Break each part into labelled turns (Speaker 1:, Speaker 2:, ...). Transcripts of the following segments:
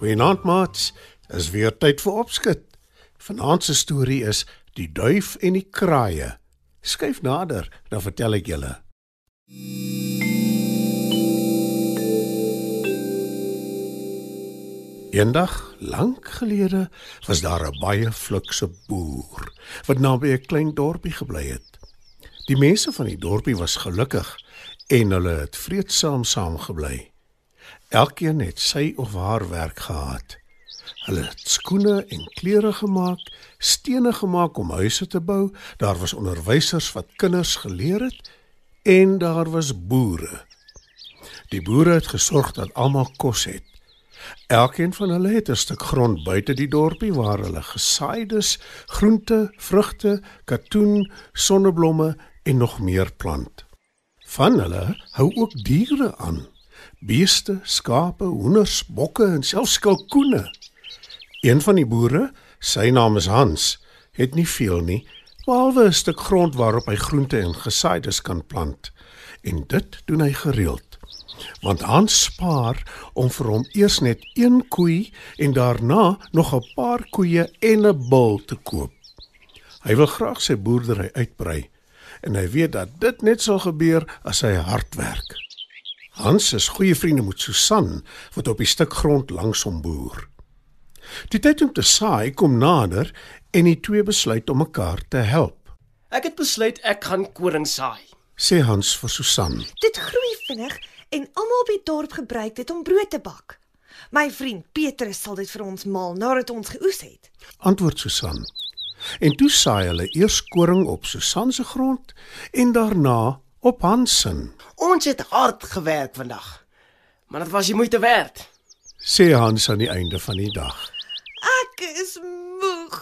Speaker 1: Goeienaand maats, is weer tyd vir opskud. Vanaand se storie is Die duif en die kraaie. Skyf nader, dan vertel ek julle. Eendag, lank gelede, was daar 'n baie flikse boer wat naby 'n klein dorpie gebly het. Die mense van die dorpie was gelukkig en hulle het vreedsaam saamgebly. Elkeen het sy of haar werk gehad. Hulle het skoene en klere gemaak, stene gemaak om huise te bou, daar was onderwysers wat kinders geleer het en daar was boere. Die boere het gesorg dat almal kos het. Elkeen van hulle het 'n stuk grond buite die dorpie waar hulle gesaaides, groente, vrugte, katoen, sonneblomme en nog meer plant. Van hulle hou ook diere aan. Beeste, skape, hoenders, bokke en selfs kalkoene. Een van die boere, sy naam is Hans, het nie veel nie, behalwe 'n stuk grond waarop hy groente en gesaaides kan plant. En dit doen hy gereeld want Hans spaar om vir hom eers net een koei en daarna nog 'n paar koeie en 'n bul te koop. Hy wil graag sy boerdery uitbrei en hy weet dat dit net sal gebeur as hy hard werk. Hans is goeie vriende met Susan wat op die stuk grond langs hom boer. Die tyd om te saai kom nader en die twee besluit om mekaar te help.
Speaker 2: Ek het besluit ek gaan koring saai.
Speaker 1: Sê Hans vir Susan.
Speaker 3: Dit groei vinnig en almal op die dorp gebruik dit om brood te bak. My vriend Petrus sal dit vir ons maal nadat ons geoes het.
Speaker 1: Antwoord Susan. En toe saai hulle eers koring op Susan se grond en daarna op Hans se.
Speaker 2: Ons het hard gewerk vandag. Maar dit was die moeite werd.
Speaker 1: Sê Hans aan die einde van die dag.
Speaker 3: Ek is moeg,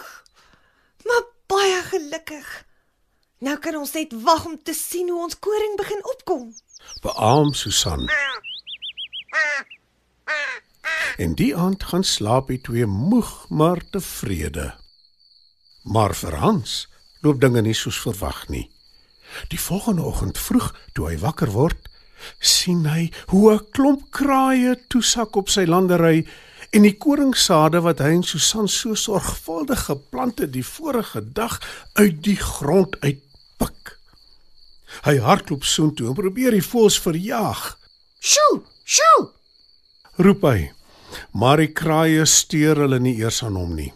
Speaker 3: maar baie gelukkig. Nou kan ons net wag om te sien hoe ons koring begin opkom.
Speaker 1: Beaam Susan. En die aand gaan slaap die twee moeg maar tevrede. Maar vir Hans loop dinge nie soos verwag nie. Die volgende oggend vroeg toe hy wakker word, sien hy hoe 'n klomp kraaie toesak op sy landery en die koringsade wat hy en Susan so sorgvuldig geplant het die vorige dag uit die grond uitpik. Hy hardloop soontoe en probeer die voëls verjaag.
Speaker 3: Sjoe, sjoe.
Speaker 1: Roep hy. Maar die kraaie steur hulle nie eers aan hom nie.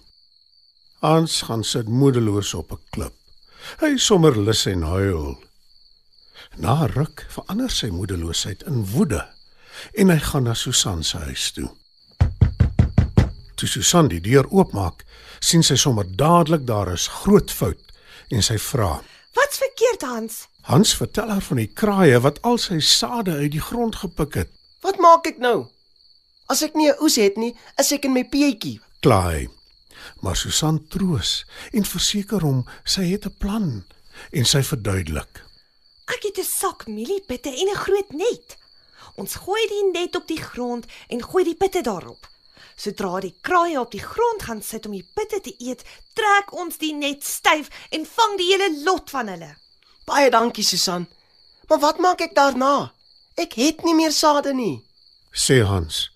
Speaker 1: Hans gaan sit moedeloos op 'n klip. Hy sommer lus en huil. Na ruk verander sy moedeloosheid in woede en hy gaan na Susan se huis toe. Toe Susan die deur oopmaak, sien sy sommer dadelik daar is groot fout en sy vra:
Speaker 3: Wat's verkeerd, Hans?
Speaker 1: Hans vertel haar van die kraaie wat al sy sade uit die grond gepik het.
Speaker 2: Wat maak ek nou? As ek nie 'n oes het nie, is ek in my peetjie.
Speaker 1: Klaai. Maar Susan troos en verseker hom sy het 'n plan en sy verduidelik.
Speaker 3: Ek het 'n sak mieliepitte en 'n groot net. Ons gooi die net op die grond en gooi die pitte daarop. Sodra die kraaie op die grond gaan sit om die pitte te eet, trek ons die net styf en vang die hele lot van hulle.
Speaker 2: Baie dankie, Susan. Maar wat maak ek daarna? Ek het nie meer sade nie.
Speaker 1: sê Hans.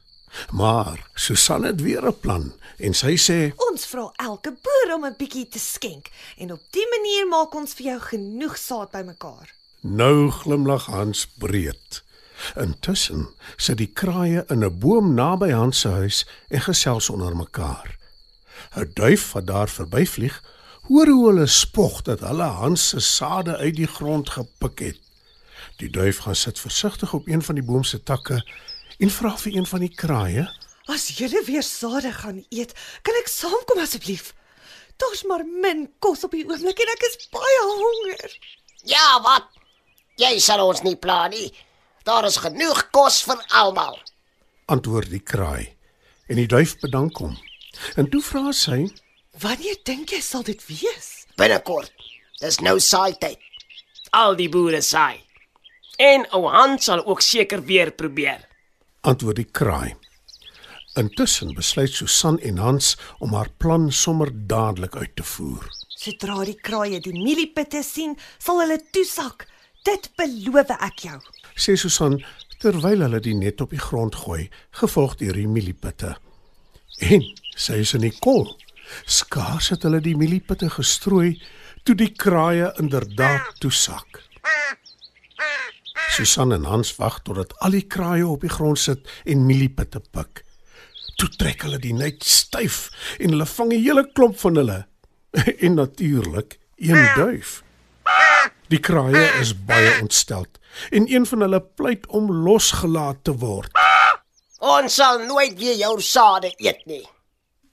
Speaker 1: Maar Susan het weer 'n plan en sy sê:
Speaker 3: Ons vra elke boer om 'n bietjie te skenk en op dië manier maak ons vir jou genoeg saad bymekaar.
Speaker 1: Nou glimlag Hans breed. Intussen sit die kraaie in 'n boom naby Hans se huis en gesels onder mekaar. 'n Duif wat daar verbyvlieg, hoor hoe hulle spog dat hulle Hans se sade uit die grond gepik het. Die duif gaan sit versigtig op een van die boom se takke en vra vir een van die kraaie:
Speaker 3: As julle weer sade gaan eet, kan ek saamkom asseblief? Daar's maar min kos op die oomblik en ek is baie honger.
Speaker 2: Ja, wat? Jy sal ons nie pla nie. Daar is genoeg kos vir almal.
Speaker 1: Antwoord die kraai. En die duif bedank hom. En toe vra sy:
Speaker 3: Wanneer dink jy sal dit wees?
Speaker 2: Binnekort. Dis nou saai tyd. Al die boere saai. En ou Hans sal ook seker weer probeer.
Speaker 1: Antwoord die kraai. Intussen besluit Susan en Hans om haar plan sommer dadelik uit te voer.
Speaker 3: Sodra die kraaie die mieliepitte sien, sal hulle toesak. Dit beloof ek jou.
Speaker 1: Sê Susan terwyl hulle die net op die grond gooi, gevolg deur die mieliepitte. En sy is in die kol. Skaars het hulle die mieliepitte gestrooi toe die kraaie inderdaad toesak. Susan en Hans wag totdat al die kraaie op die grond sit en mieliepitte pik. Toe trek hulle die net styf en hulle vang 'n hele klomp van hulle. En natuurlik een duif. Die kraaie is baie ontsteld en een van hulle pleit om losgelaat te word.
Speaker 2: Ons sal nooit weer jou sade eet nie.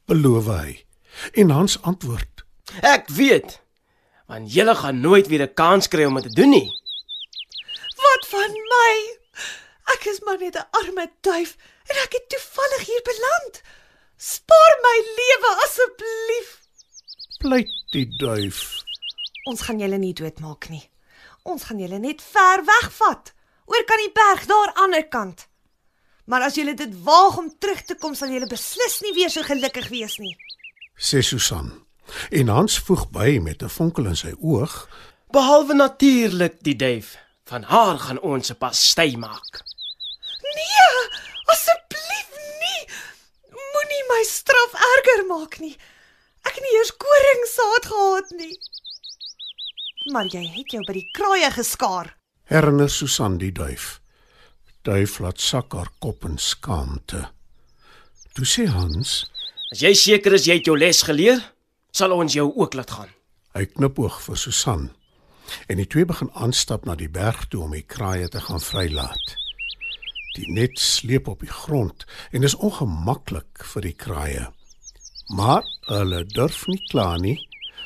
Speaker 1: Beloof hy. En Hans antwoord:
Speaker 4: Ek weet. Want julle gaan nooit weer 'n kans kry om dit te doen nie.
Speaker 3: Wat van my? Ek is maar net 'n arme duif en ek het toevallig hier beland. Spaar my lewe asseblief.
Speaker 1: pleit die duif.
Speaker 3: Ons gaan julle nie doodmaak nie. Ons gaan julle net ver wegvat. Oor kan die berg daar aan die ander kant. Maar as julle dit waag om terug te kom, sal julle beslis nie weer so gelukkig wees nie.
Speaker 1: sê Susan. En Hans voeg by met 'n vonkel in sy oog:
Speaker 4: Behalwe natuurlik die duif. Van haar gaan ons 'n pastei maak.
Speaker 3: Nee, asseblief nie. Moenie my straf erger maak nie. Ek het nie eers koringsaad gehad nie. Maar jy het jou by die kraaie geskaar.
Speaker 1: Herinner Susan die duif. Duif laat sak haar kop in skaamte. Toe sê Hans,
Speaker 4: As jy seker is jy het jou les geleer, sal ons jou ook laat gaan.
Speaker 1: hy knipoog vir Susan. En die twee begin aanstap na die berg toe om die kraaie te gaan vrylaat. Die net sleep op die grond en is ongemaklik vir die kraaie. Maar hulle durf nie kla nie,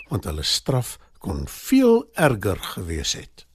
Speaker 1: want hulle straf kon veel erger gewees het.